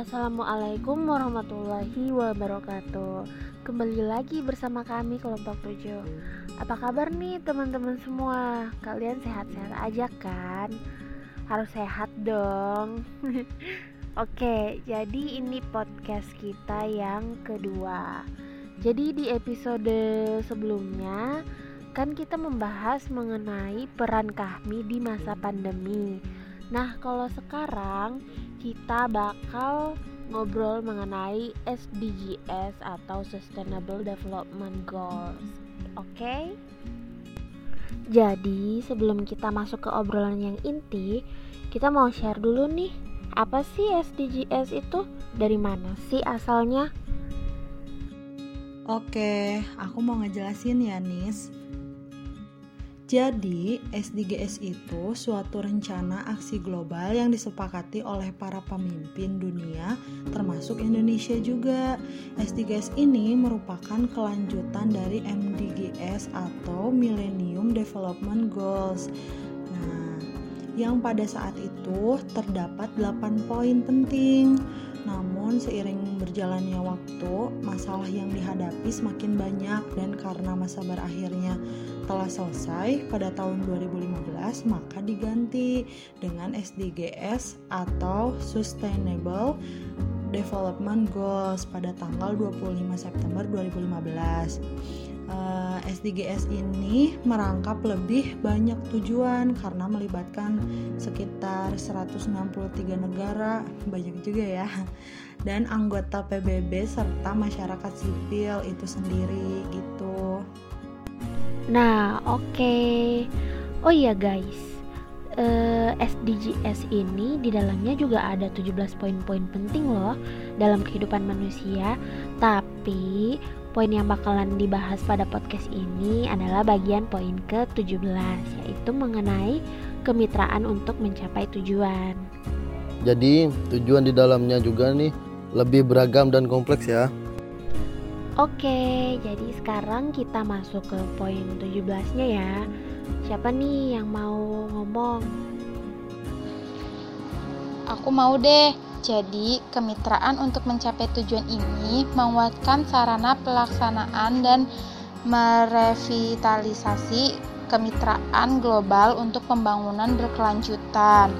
Assalamualaikum warahmatullahi wabarakatuh. Kembali lagi bersama kami kelompok 7 Apa kabar nih teman-teman semua? Kalian sehat-sehat aja kan? Harus sehat dong. Oke, jadi ini podcast kita yang kedua. Jadi di episode sebelumnya Kan kita membahas mengenai peran kami di masa pandemi Nah, kalau sekarang kita bakal ngobrol mengenai SDGs atau Sustainable Development Goals. Oke? Okay? Jadi, sebelum kita masuk ke obrolan yang inti, kita mau share dulu nih, apa sih SDGs itu? Dari mana sih asalnya? Oke, aku mau ngejelasin ya, Nis. Jadi, SDGs itu suatu rencana aksi global yang disepakati oleh para pemimpin dunia, termasuk Indonesia juga. SDGs ini merupakan kelanjutan dari MDGs atau Millennium Development Goals. Nah, yang pada saat itu terdapat 8 poin penting. Namun seiring berjalannya waktu, masalah yang dihadapi semakin banyak dan karena masa berakhirnya telah selesai pada tahun 2015 maka diganti dengan SDGs atau Sustainable Development Goals pada tanggal 25 September 2015. Uh, SDGs ini merangkap lebih banyak tujuan karena melibatkan sekitar 163 negara, banyak juga ya. Dan anggota PBB serta masyarakat sipil itu sendiri gitu. Nah, oke. Okay. Oh iya guys, uh, eh, SDGs ini di dalamnya juga ada 17 poin-poin penting loh dalam kehidupan manusia. Tapi poin yang bakalan dibahas pada podcast ini adalah bagian poin ke-17 yaitu mengenai kemitraan untuk mencapai tujuan. Jadi, tujuan di dalamnya juga nih lebih beragam dan kompleks ya. Oke, jadi sekarang kita masuk ke poin 17-nya ya. Siapa nih yang mau ngomong? Aku mau deh. Jadi, kemitraan untuk mencapai tujuan ini menguatkan sarana pelaksanaan dan merevitalisasi kemitraan global untuk pembangunan berkelanjutan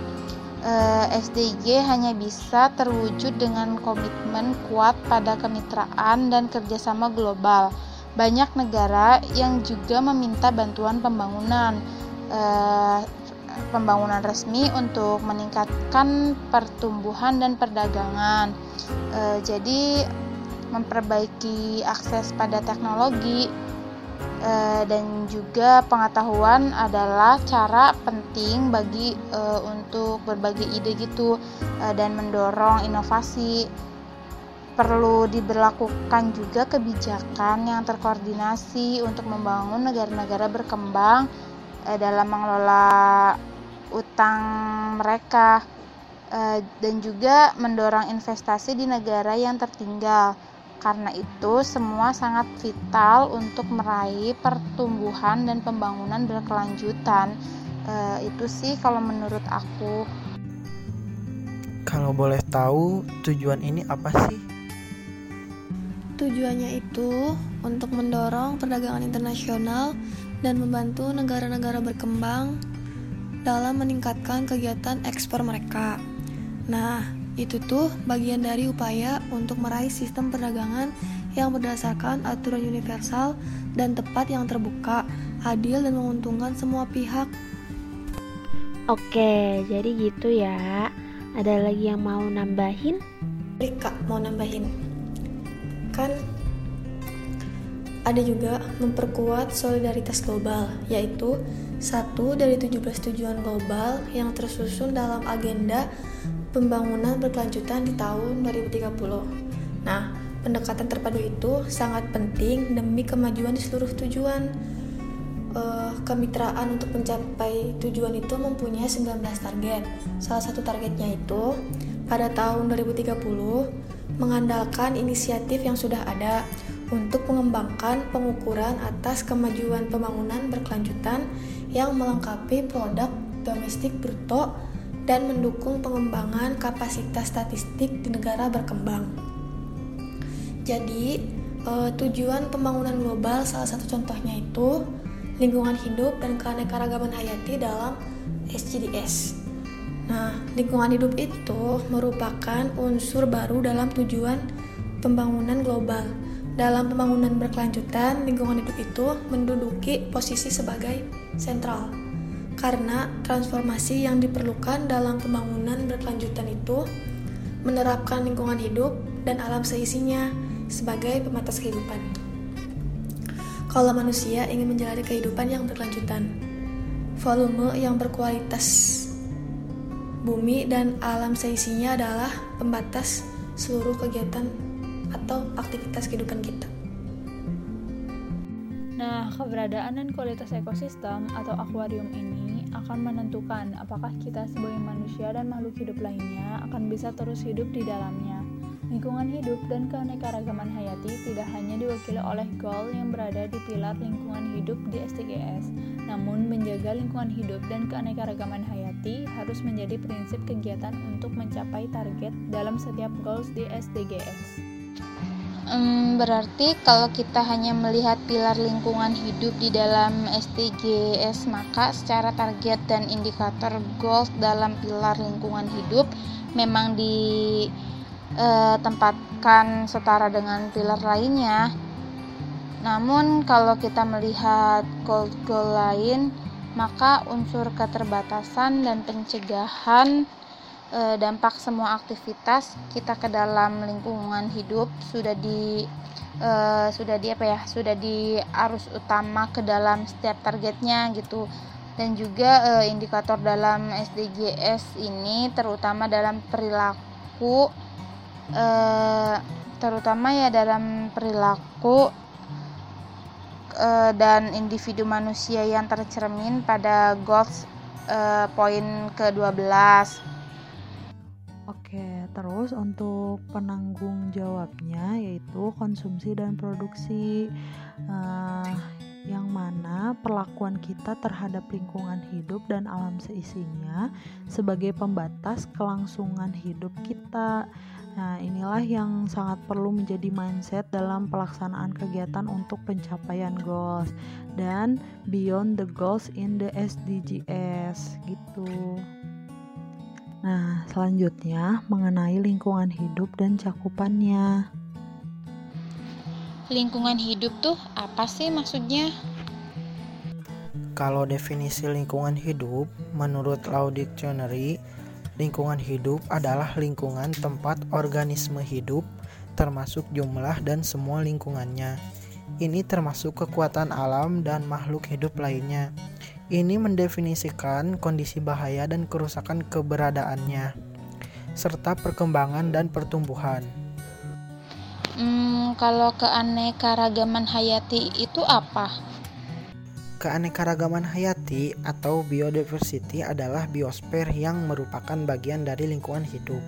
SDG hanya bisa terwujud dengan komitmen kuat pada kemitraan dan kerjasama global. Banyak negara yang juga meminta bantuan pembangunan eh, pembangunan resmi untuk meningkatkan pertumbuhan dan perdagangan. Eh, jadi memperbaiki akses pada teknologi uh, dan juga pengetahuan adalah cara penting bagi uh, untuk berbagi ide gitu uh, dan mendorong inovasi. Perlu diberlakukan juga kebijakan yang terkoordinasi untuk membangun negara-negara berkembang uh, dalam mengelola utang mereka dan juga mendorong investasi di negara yang tertinggal karena itu, semua sangat vital untuk meraih pertumbuhan dan pembangunan berkelanjutan. E, itu sih kalau menurut aku. Kalau boleh tahu, tujuan ini apa sih? Tujuannya itu untuk mendorong perdagangan internasional dan membantu negara-negara berkembang dalam meningkatkan kegiatan ekspor mereka. Nah, itu tuh bagian dari upaya untuk meraih sistem perdagangan yang berdasarkan aturan universal dan tepat yang terbuka, adil dan menguntungkan semua pihak. Oke, jadi gitu ya. Ada lagi yang mau nambahin? Rika mau nambahin. Kan ada juga memperkuat solidaritas global, yaitu satu dari 17 tujuan global yang tersusun dalam agenda pembangunan berkelanjutan di tahun 2030. Nah, pendekatan terpadu itu sangat penting demi kemajuan di seluruh tujuan. Uh, kemitraan untuk mencapai tujuan itu mempunyai 19 target. Salah satu targetnya itu pada tahun 2030 mengandalkan inisiatif yang sudah ada untuk mengembangkan pengukuran atas kemajuan pembangunan berkelanjutan yang melengkapi produk domestik bruto dan mendukung pengembangan kapasitas statistik di negara berkembang. Jadi, uh, tujuan pembangunan global salah satu contohnya itu lingkungan hidup dan keanekaragaman hayati dalam SDGs. Nah, lingkungan hidup itu merupakan unsur baru dalam tujuan pembangunan global. Dalam pembangunan berkelanjutan, lingkungan hidup itu menduduki posisi sebagai sentral. Karena transformasi yang diperlukan dalam pembangunan berkelanjutan itu menerapkan lingkungan hidup dan alam seisinya sebagai pembatas kehidupan. Kalau manusia ingin menjalani kehidupan yang berkelanjutan, volume yang berkualitas bumi dan alam seisinya adalah pembatas seluruh kegiatan atau aktivitas kehidupan kita. Nah, keberadaan dan kualitas ekosistem atau akuarium ini akan menentukan apakah kita sebagai manusia dan makhluk hidup lainnya akan bisa terus hidup di dalamnya. Lingkungan hidup dan keanekaragaman hayati tidak hanya diwakili oleh goal yang berada di pilar lingkungan hidup di SDGs, namun menjaga lingkungan hidup dan keanekaragaman hayati harus menjadi prinsip kegiatan untuk mencapai target dalam setiap goals di SDGs. Hmm, berarti kalau kita hanya melihat pilar lingkungan hidup di dalam SDGs, maka secara target dan indikator goals dalam pilar lingkungan hidup memang di eh, setara dengan pilar lainnya. Namun kalau kita melihat goal-goal lain, maka unsur keterbatasan dan pencegahan eh, dampak semua aktivitas kita ke dalam lingkungan hidup sudah di eh, sudah di apa ya sudah di arus utama ke dalam setiap targetnya gitu dan juga eh, indikator dalam SDGs ini terutama dalam perilaku Eh, terutama ya dalam perilaku uh, dan individu manusia yang tercermin pada goals uh, poin ke-12. Oke, terus untuk penanggung jawabnya yaitu konsumsi dan produksi. Uh, yang mana perlakuan kita terhadap lingkungan hidup dan alam seisinya sebagai pembatas kelangsungan hidup kita. Nah, inilah yang sangat perlu menjadi mindset dalam pelaksanaan kegiatan untuk pencapaian goals dan beyond the goals in the SDGs gitu. Nah, selanjutnya mengenai lingkungan hidup dan cakupannya. Lingkungan hidup tuh apa sih maksudnya? Kalau definisi lingkungan hidup menurut Law Dictionary Lingkungan hidup adalah lingkungan tempat organisme hidup, termasuk jumlah dan semua lingkungannya. Ini termasuk kekuatan alam dan makhluk hidup lainnya. Ini mendefinisikan kondisi bahaya dan kerusakan keberadaannya, serta perkembangan dan pertumbuhan. Hmm, kalau keanekaragaman hayati itu apa? Keanekaragaman hayati atau biodiversity adalah biosfer yang merupakan bagian dari lingkungan hidup.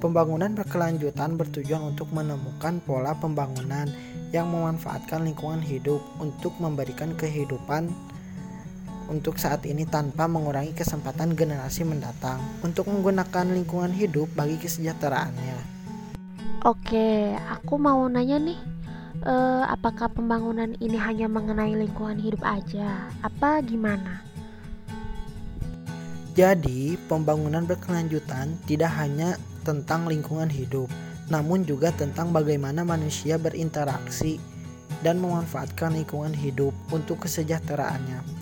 Pembangunan berkelanjutan bertujuan untuk menemukan pola pembangunan yang memanfaatkan lingkungan hidup untuk memberikan kehidupan untuk saat ini tanpa mengurangi kesempatan generasi mendatang untuk menggunakan lingkungan hidup bagi kesejahteraannya. Oke, aku mau nanya nih uh, apakah pembangunan ini hanya mengenai lingkungan hidup aja? Apa gimana? Jadi, pembangunan berkelanjutan tidak hanya tentang lingkungan hidup, namun juga tentang bagaimana manusia berinteraksi dan memanfaatkan lingkungan hidup untuk kesejahteraannya.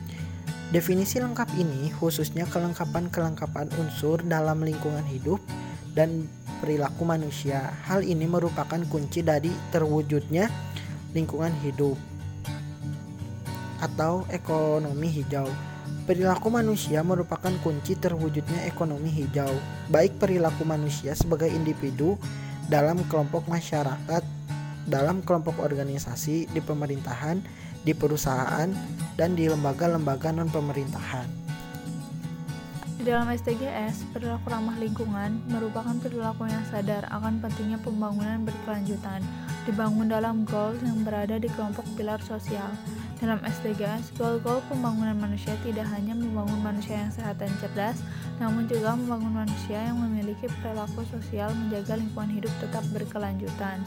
Definisi lengkap ini khususnya kelengkapan-kelengkapan unsur dalam lingkungan hidup dan perilaku manusia. Hal ini merupakan kunci dari terwujudnya lingkungan hidup atau ekonomi hijau. Perilaku manusia merupakan kunci terwujudnya ekonomi hijau, baik perilaku manusia sebagai individu dalam kelompok masyarakat, dalam kelompok organisasi, di pemerintahan, di perusahaan, dan di lembaga-lembaga non-pemerintahan. Di dalam SDGs, perilaku ramah lingkungan merupakan perilaku yang sadar akan pentingnya pembangunan berkelanjutan, dibangun dalam goals yang berada di kelompok pilar sosial. Dalam SDGs, goal-goal pembangunan manusia tidak hanya membangun manusia yang sehat dan cerdas, namun juga membangun manusia yang memiliki perilaku sosial menjaga lingkungan hidup tetap berkelanjutan.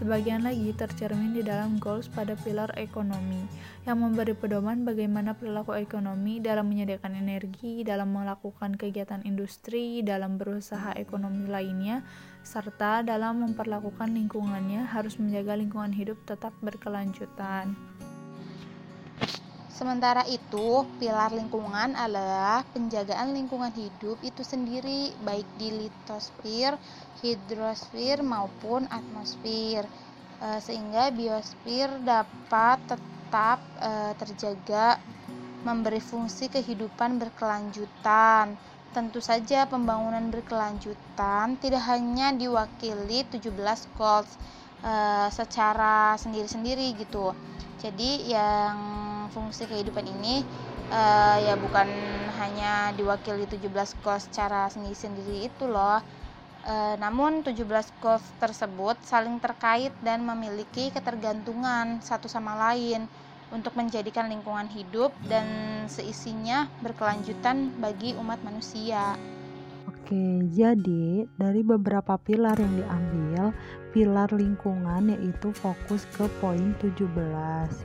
Sebagian lagi tercermin di dalam goals pada pilar ekonomi, yang memberi pedoman bagaimana perilaku ekonomi dalam menyediakan energi, dalam melakukan kegiatan industri, dalam berusaha ekonomi lainnya, serta dalam memperlakukan lingkungannya harus menjaga lingkungan hidup tetap berkelanjutan. Sementara itu, pilar lingkungan adalah penjagaan lingkungan hidup itu sendiri, baik di litosfer, hidrosfer maupun atmosfer e, sehingga biosfer dapat tetap e, terjaga memberi fungsi kehidupan berkelanjutan. Tentu saja pembangunan berkelanjutan tidak hanya diwakili 17 goals e, secara sendiri-sendiri gitu. Jadi yang fungsi kehidupan ini e, ya bukan hanya diwakili 17 goals secara sendiri-sendiri itu loh E, namun 17 goals tersebut saling terkait dan memiliki ketergantungan satu sama lain untuk menjadikan lingkungan hidup dan seisinya berkelanjutan bagi umat manusia. Oke, jadi dari beberapa pilar yang diambil, pilar lingkungan yaitu fokus ke poin 17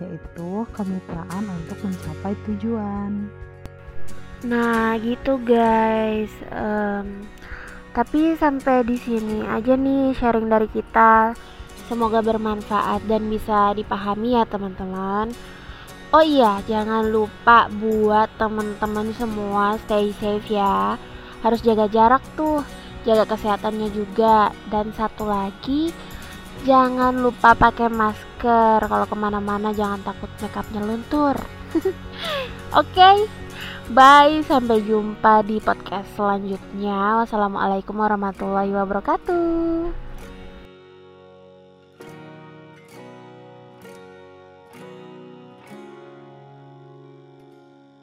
yaitu kemitraan untuk mencapai tujuan. Nah, gitu guys. Um, tapi sampai di sini aja nih sharing dari kita. Semoga bermanfaat dan bisa dipahami ya teman-teman. Oh iya, jangan lupa buat teman-teman semua stay safe ya. Harus jaga jarak tuh, jaga kesehatannya juga. Dan satu lagi, jangan lupa pakai masker. Kalau ke mana-mana jangan takut makeupnya luntur. Oke. Okay? Bye, sampai jumpa di podcast selanjutnya. Wassalamualaikum warahmatullahi wabarakatuh.